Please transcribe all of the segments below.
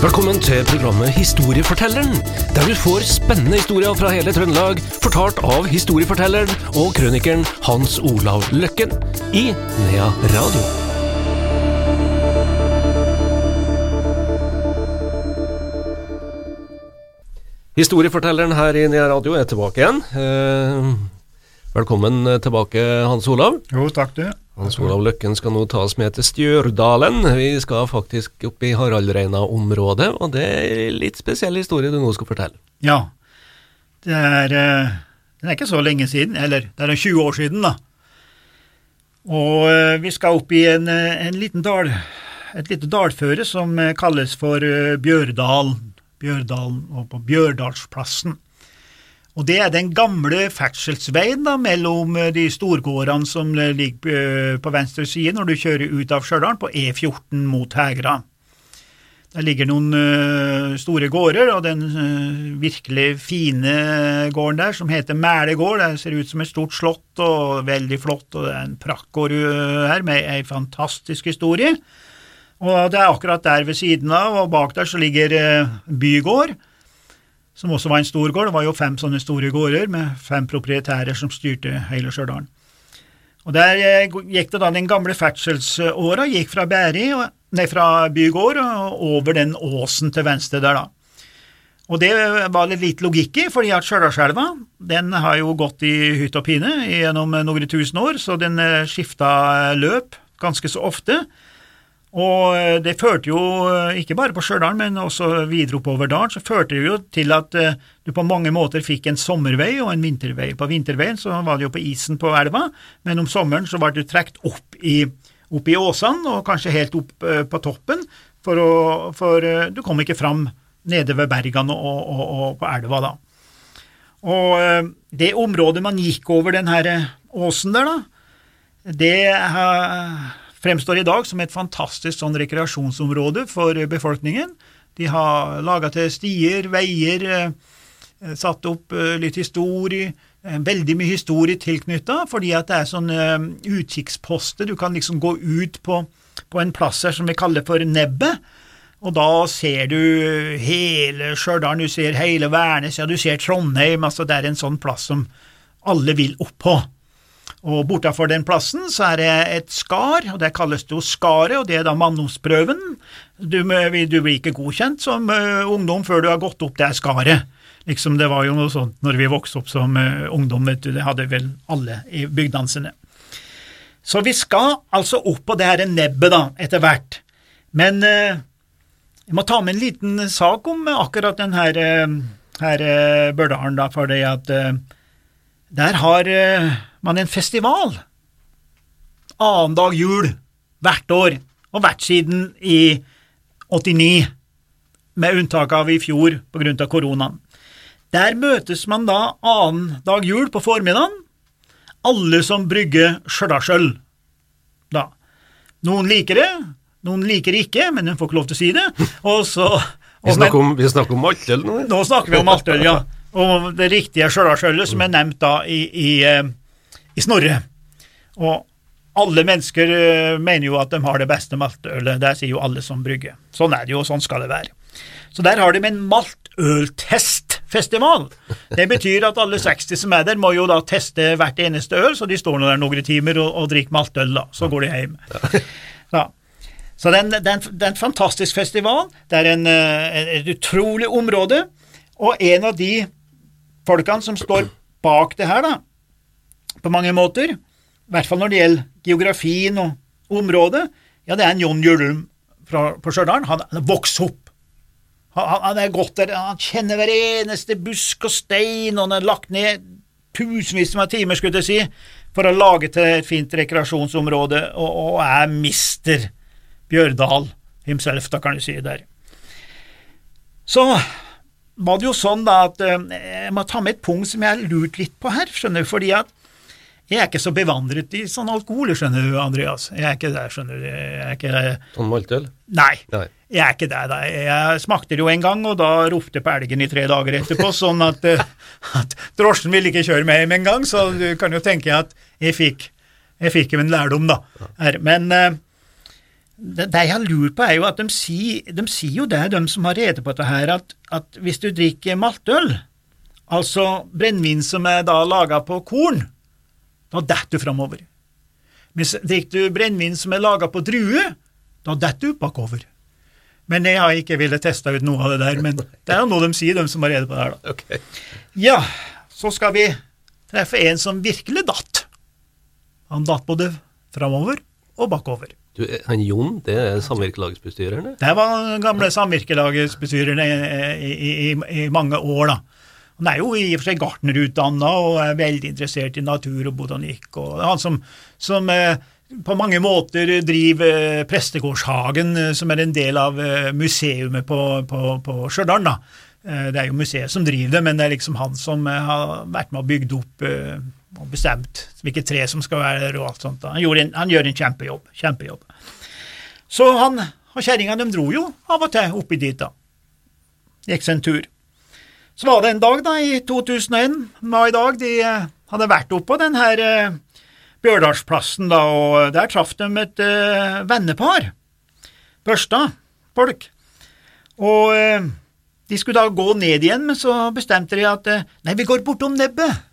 Velkommen til programmet Historiefortelleren, der du får spennende historier fra hele Trøndelag, fortalt av historiefortelleren og krønikeren Hans Olav Løkken i Nea Radio. Historiefortelleren her i Nea Radio er tilbake igjen. Eh, velkommen tilbake, Hans Olav. Jo, takk du. Hans Olav Løkken skal nå tas med til Stjørdalen. Vi skal faktisk opp i Haraldreina-området, og det er litt spesiell historie du nå skal fortelle. Ja, det er, eh, det er ikke så lenge siden, eller det er 20 år siden, da. Og eh, vi skal opp i en, eh, en liten dal, et lite dalføre som kalles for Bjørdalen. Bjørdalen og på Bjørdalsplassen. Og det er den gamle ferdselsveien da, mellom eh, de storgårdene som ligger eh, på venstre side når du kjører ut av Stjørdal, på E14 mot Hegra. Der ligger noen eh, store gårder, og den virkelig fine gården der, som heter Mæle gård, det ser ut som et stort slott og veldig flott, og det er en praktgård her med ei fantastisk historie. Og det er akkurat der ved siden av, og bak der så ligger Bygård, som også var en stor gård. Det var jo fem sånne store gårder med fem proprietærer som styrte hele Stjørdal. Og Der eh, gikk det da den gamle ferdselsåra, gikk fra Bæri, nei, fra Bygård og over den åsen til venstre der, da. Og det var det litt logikk i, fordi at Stjørdalselva den har jo gått i hytt og pine gjennom noen tusen år, så den eh, skifta løp ganske så ofte. Og eh, det førte jo, eh, ikke bare på Stjørdal, men også videre oppover dalen, så førte det jo til at eh, du på mange måter fikk en sommervei og en vintervei. På vinterveien så var det jo på isen på elva, men om sommeren så ble du trukket opp i, opp i åsene, og kanskje helt opp på toppen, for, å, for du kom ikke fram nede ved bergene og, og, og på elva da. Og det området man gikk over den her åsen der, da, det eh, fremstår i dag som et fantastisk sånn rekreasjonsområde for eh, befolkningen. De har laga til stier, veier, eh, satt opp eh, litt historie, veldig mye historie tilknytta, fordi at det er sånne utkikksposter. Du kan liksom gå ut på, på en plass her som vi kaller for Nebbet. Og da ser du hele Stjørdal, du ser hele Værnes, ja, du ser Trondheim, altså det er en sånn plass som alle vil opp på. Og bortafor den plassen så er det et skar, og det kalles det jo Skaret, og det er da manndomsprøven. Du, du blir ikke godkjent som eh, ungdom før du har gått opp det skaret. Liksom Det var jo noe sånt når vi vokste opp som eh, ungdom, vet du, det hadde vel alle i bygdene sine. Så vi skal altså opp på det her nebbet da, etter hvert. Men eh, jeg må ta med en liten sak om akkurat den her, eh, her Børdalen, da, fordi at eh, der har eh, man en festival annendag jul hvert år, og vært siden i 89, med unntak av i fjor på grunn av koronaen. Der møtes man da annendag jul på formiddagen, alle som brygger Stjørdalsøl. Da. Noen liker det, noen liker det ikke, men de får ikke lov til å si det. Og så, Vi snakker om, vi snakker om altøl nå. nå snakker vi om altøl, ja. Og det riktige Stjørdalsølet som er nevnt da i, i, eh, i Snorre. Og alle mennesker eh, mener jo at de har det beste maltølet, det sier jo alle som brygger. Sånn er det jo, og sånn skal det være. Så der har de en maltøltestfestival. Det betyr at alle 60 som er der, må jo da teste hvert eneste øl, så de står nå der noen timer og, og drikker maltøl, da. Så går de hjem. Ja. Så det er, en, fantastisk festival. Det er en, eh, et utrolig område. Og en av de folkene som står bak det her, da, på mange måter, i hvert fall når det gjelder geografien og området, ja, det er en John Hjulum på Stjørdal. Han har vokst opp. Han- han er godt der, han kjenner hver eneste busk og stein, og han har lagt ned tusenvis av timer, skulle jeg si, for å lage til et fint rekreasjonsområde, og, og er mister Bjørdal himself, da kan du si der. Så var det jo sånn da at eh, jeg må ta med et punkt som jeg har lurt litt på her, skjønner du, fordi at jeg er ikke så bevandret i sånn alkohol, skjønner du, Andreas. Jeg er ikke der, skjønner du. Jeg er ikke Sånn maltøl? Nei. Nei. Jeg er ikke der, da. Jeg smakte det jo en gang, og da ropte på elgen i tre dager etterpå, sånn at, eh, at drosjen ville ikke kjøre meg hjem en gang, så du kan jo tenke at jeg fikk, jeg fikk en lærdom, da. Men eh, det, det jeg har lurt på, er jo at de sier, de sier jo det, de som har rede på dette her, at, at hvis du drikker maltøl, altså brennevin som er da laga på korn, da detter du framover. Mens drikker du brennevin som er laga på druer, da detter du bakover. Men jeg har ikke villet teste ut noe av det der, men det er jo noe de sier, de som har rede på det her, da. Okay. Ja, så skal vi treffe en som virkelig datt. Han datt både framover og bakover. Du, han Jon, det er samvirkelagsbestyreren, det? Var den gamle samvirkelagsbestyreren i, i, i, i mange år, da. Han er jo i og for seg gartnerutdanna og er veldig interessert i natur og botanikk. og Han som, som eh, på mange måter driver eh, Prestegårdshagen, eh, som er en del av museet på, på, på Stjørdal. da. Eh, Det er jo museet som driver det, men det er liksom han som eh, har vært med og bygd opp eh, og bestemt hvilke tre som skal være der og alt sånt. Han, en, han gjør en kjempejobb. kjempejobb. Så han og kjerringa dro jo av og til oppi dit, da. Gikk seg en tur. Så var det en dag da, i 2001, mai-dag, de eh, hadde vært oppå den her eh, Bjørdalsplassen, da, og der traff de et eh, vennepar. Børsta folk. Og eh, de skulle da gå ned igjen, men så bestemte de at eh, nei, vi går bortom nebbet.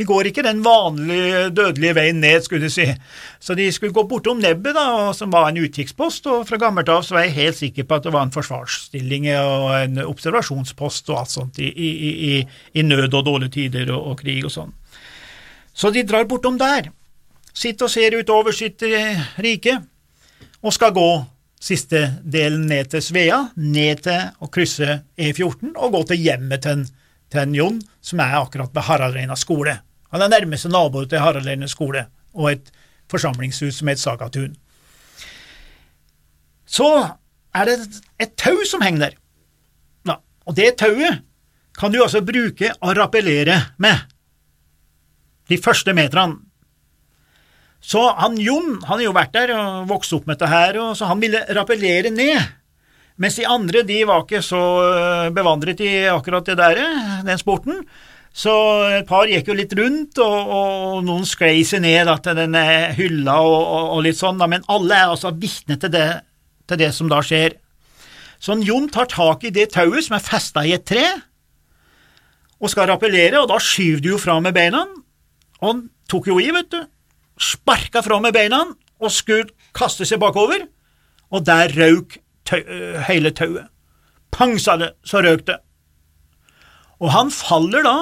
Vi går ikke den vanlige dødelige veien ned, skulle de si. Så de skulle gå bortom nebbet, da, som var en utkikkspost, og fra gammelt av så var jeg helt sikker på at det var en forsvarsstilling og en observasjonspost og alt sånt i, i, i, i nød og dårlige tider og, og krig og sånn. Så de drar bortom der, sitter og ser utover sitt eh, rike, og skal gå siste delen ned til Svea, ned til å krysse E14 og gå til hjemmet til, en- til en Jon, som er akkurat ved Haraldreina skole. Han er nærmeste nabo til Haraldreina skole og et forsamlingshus som heter Sagatun. Så er det et tau som henger der. Ja, og det tauet kan du altså bruke å rappellere med de første meterne. Så han Jon han har jo vært der og vokst opp med dette her, og så han ville rappellere ned. Mens de andre de var ikke så øh, bevandret i akkurat det der, den sporten. Så et par gikk jo litt rundt, og, og noen sklei seg ned da, til den eh, hylla og, og, og litt sånn, da, men alle er altså vitne til det, til det som da skjer. Så en Jon tar tak i det tauet som er festa i et tre, og skal rappellere, og da skyver du jo fra med beina, og han tok jo i, vet du, sparka fra med beina og skulle kaste seg bakover, og der røk tau, øh, hele tauet. Pang, sa det, så røk det. Og han faller da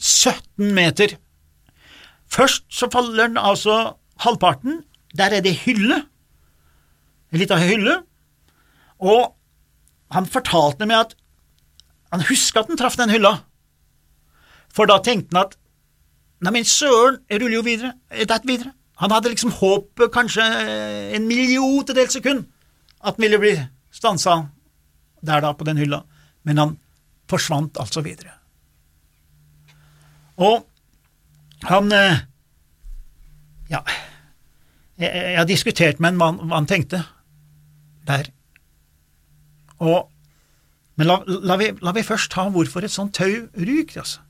17 meter. Først så faller den altså halvparten, der er det hylle, en lita hylle, og han fortalte meg at han husker at han traff den hylla, for da tenkte han at Nei, men søren, jeg ruller jo videre, jeg detter videre. Han hadde liksom håpet kanskje en milliotedel sekund at han ville bli stansa der da på den hylla, men han forsvant altså videre. Og han eh, Ja, jeg, jeg har diskutert med en han- hva han tenkte der. Og, men la, la, vi, la vi først ta hvorfor et sånt tau ryker, altså.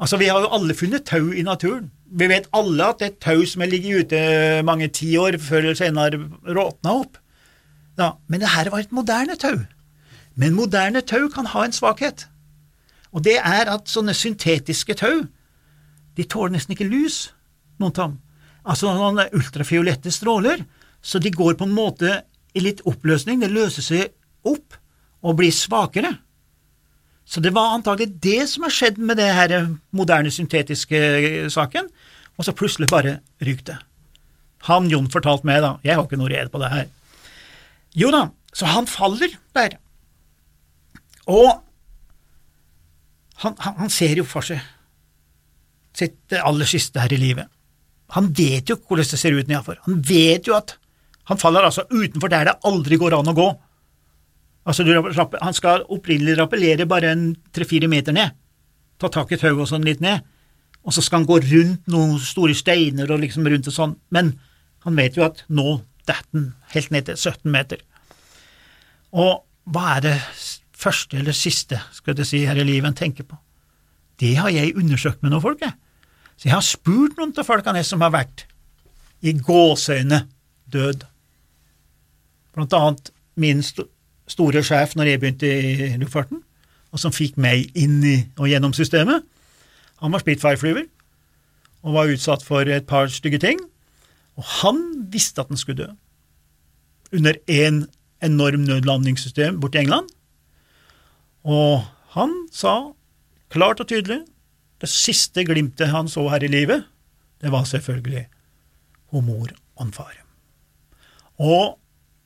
Altså, Vi har jo alle funnet tau i naturen. Vi vet alle at et tau som har ligget ute mange tiår før eller senere råtna opp. Ja, men det her var et moderne tau. Men moderne tau kan ha en svakhet, og det er at sånne syntetiske tau de tåler nesten ikke lys, noen av dem. Altså noen ultrafiolette stråler, så de går på en måte i litt oppløsning, det løser seg opp og blir svakere. Så det var antagelig det som har skjedd med det her moderne syntetiske saken, og så plutselig bare ryk det. Han Jon fortalte meg, da, jeg har ikke noe rede på det her. Jo da, så han faller der, og han, han, han ser jo for seg sitt aller siste her i livet. Han vet jo hvordan det ser ut nedenfor. Han vet jo at han faller altså utenfor der det aldri går an å gå. Altså, Han skal opprinnelig rappellere bare en tre-fire meter ned, ta tak i tauet og sånn litt ned, og så skal han gå rundt noen store steiner og liksom rundt og sånn, men han vet jo at nå detter han helt ned til 17 meter. Og hva er det første eller siste skal jeg si, her i livet en tenker på? Det har jeg undersøkt med noen folk, jeg. Så jeg har spurt noen av folkene som har vært i gåseøyne død. blant annet min st store sjef når jeg begynte i luftfarten, og som fikk meg inn i og gjennom systemet. Han var Spitfire-flyver og var utsatt for et par stygge ting, og han visste at han skulle dø. Under en enorm nødlandingssystem borti England. Og han sa klart og tydelig det siste glimtet han så her i livet, det var selvfølgelig hun mor og en far. Og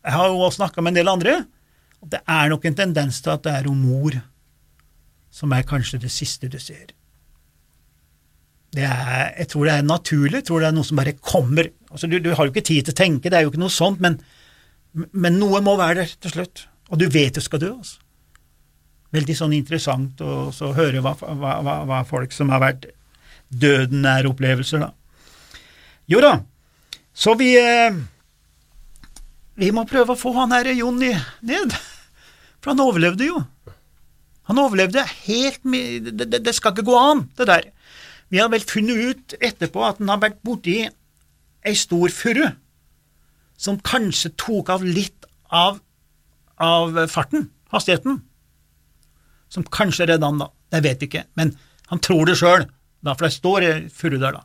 jeg har jo snakka med en del andre, og det er nok en tendens til at det er hun mor som er kanskje det siste du ser. Er, jeg tror det er naturlig, jeg tror det er noe som bare kommer. Altså, du, du, har jo ikke tid til å tenke, det er jo ikke noe sånt, men, men noe må være der til slutt. Og du vet du skal dø. altså. Veldig sånn interessant å høre hva, hva, hva, folk som har vært døden nær opplevelser, da. Jo da, så vi eh, Vi må prøve å få han her Jonny ned, for han overlevde jo. Han overlevde helt det, det, det skal ikke gå an, det der. Vi har vel funnet ut etterpå at han har vært borti ei stor furu som kanskje tok av litt av, av farten, hastigheten, som kanskje redda han, da. Jeg vet ikke, men han tror det sjøl, for det står i der, da.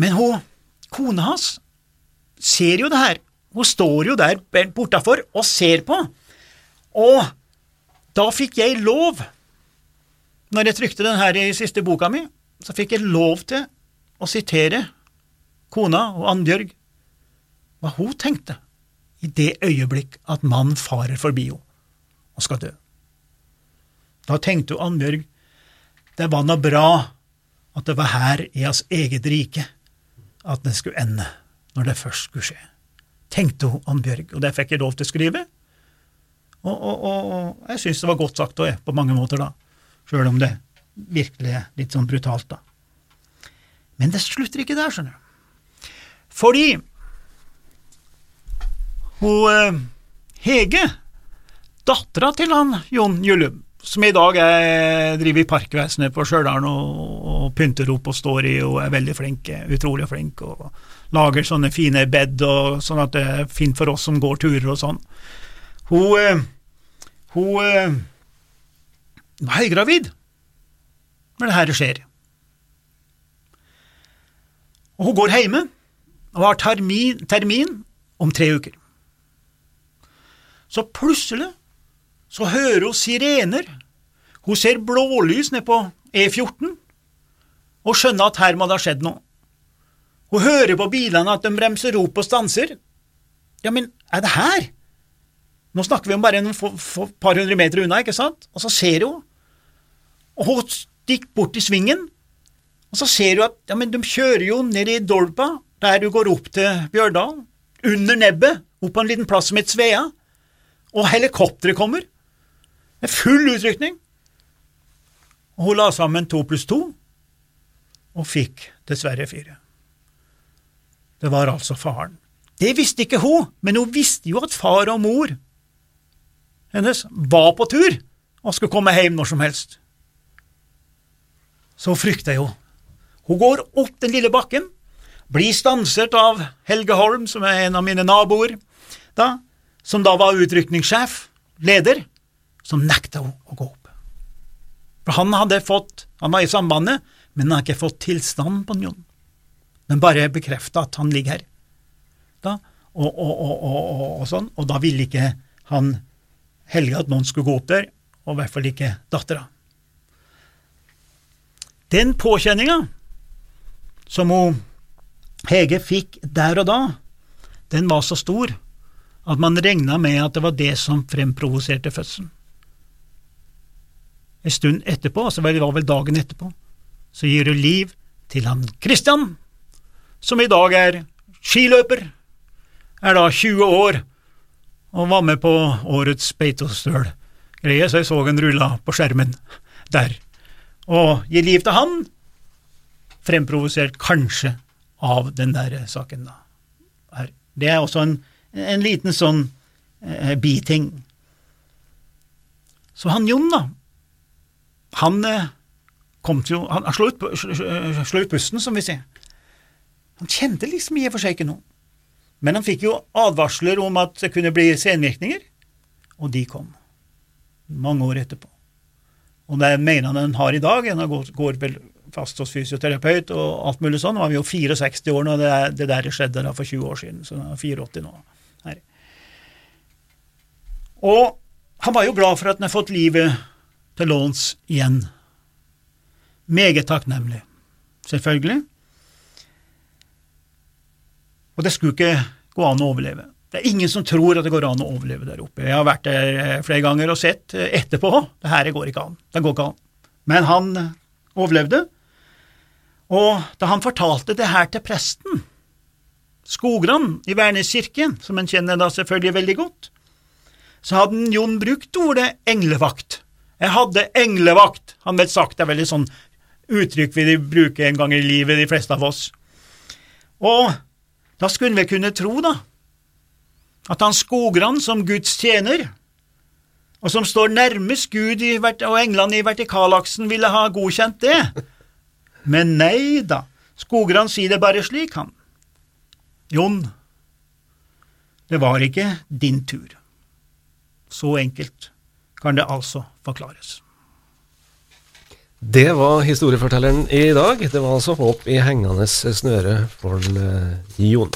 Men hun, kona hans ser jo det her, hun står jo der bortafor og ser på, og da fikk jeg lov, når jeg trykte den her i siste boka mi, så fikk jeg lov til å sitere kona og Annbjørg hva hun tenkte i det øyeblikk at mannen farer forbi henne og skal dø. Da tenkte Annbjørg det var noe bra at det var her i hans eget rike at det skulle ende, når det først skulle skje, tenkte hun Annbjørg, og det fikk jeg lov til å skrive. Og, og, og jeg syns det var godt sagt òg, på mange måter, da, sjøl om det virkelig er litt sånn brutalt, da. Men det slutter ikke der, skjønner du. Fordi hun eh, Hege, dattera til han Jon Jullum, som i dag er, driver i Parkvesenet på Stjørdal og, og, pynter opp og står i og er veldig flink, utrolig flink, og lager sånne fine bed og sånn at det er fint for oss som går turer og sånn. Hun, eh, hun eh, var høygravid når det her skjer. Og hun går hjemme og har termin, termin om tre uker. Så plutselig så hører hun sirener. Hun ser blålys nede på E14 og skjønner at her må det ha skjedd noe. Hun hører på bilene at de bremser opp og stanser. Ja, men er det her? Nå snakker vi om bare en par hundre meter unna, ikke sant? Og så ser hun, og hun stikker bort i svingen, og så ser hun at ja, men de kjører jo ned i Dolpa, der du går opp til Bjørdal, under nebbet, opp på en liten plass som heter Svea, og helikopteret kommer. Med full utrykning. Og hun la sammen to pluss to, og fikk dessverre fire. Det var altså faren. Det visste ikke hun, men hun visste jo at far og mor hennes var på tur og skulle komme hjem når som helst. Så frykter jo. Hun går opp den lille bakken, blir stanset av Helge Holm, som er en av mine naboer, da, som da var utrykningssjef, leder, så nekta å gå opp. For han hadde fått, han var i sambandet, men han har ikke fått tilstand på Jon. Men bare bekrefta at han ligger her. Da, og, og, og, og, sånn, og da ville ikke han Helge at noen skulle gå opp der, og i hvert fall ikke dattera. Den påkjenninga som hun Hege fikk der og da, den var så stor at man regna med at det var det som fremprovoserte fødselen. En stund etterpå, altså det var vel dagen etterpå, så gir du liv til han Christian, som i dag er skiløper, er da 20 år og var med på årets Beitostøl-greie, så jeg så han rulla på skjermen der. Og gir liv til han, fremprovosert kanskje av den der saken, da. Her. Det er også en, en liten sånn eh, biting. Så han Jon, da, han eh, kom til Han, slo, ut, slo ut pusten, som vi sier. Han kjente liksom i og for seg ikke noe. Men han fikk jo advarsler om at det kunne bli senvirkninger, og de kom. Mange år etterpå. Og det mener han han har i dag. Han går vel fast hos fysioterapeut og alt mulig sånn. Han var jo 64 år når det, det der skjedde da for 20 år siden, så han er 84 nå. Her. Og han var jo glad for at han har fått livet til låns igjen. Meget takknemlig, selvfølgelig. Og det skulle ikke gå an å overleve. Det er ingen som tror at det går an å overleve der oppe. Jeg har vært der eh, flere ganger og sett eh, etterpå. Det her går ikke an. Det går ikke an. Men han eh, overlevde. Og da han fortalte det her til presten, Skogran i Værnes kirke, som en kjenner da selvfølgelig veldig godt, så hadde Jon brukt ordet englevakt. Jeg hadde englevakt, han vet sagt, det er veldig sånn uttrykk vi bruker en gang i livet, de fleste av oss. Og da skulle vi kunne tro, da, at han Skogran som Guds tjener, og som står nærmest Gud og englene i vertikalaksen, ville ha godkjent det. Men nei da, Skogran sier det bare slik, han. Jon, det var ikke din tur. Så enkelt kan det altså forklares. Det var historiefortelleren i dag. Det var altså håp i hengende snøre for Jon.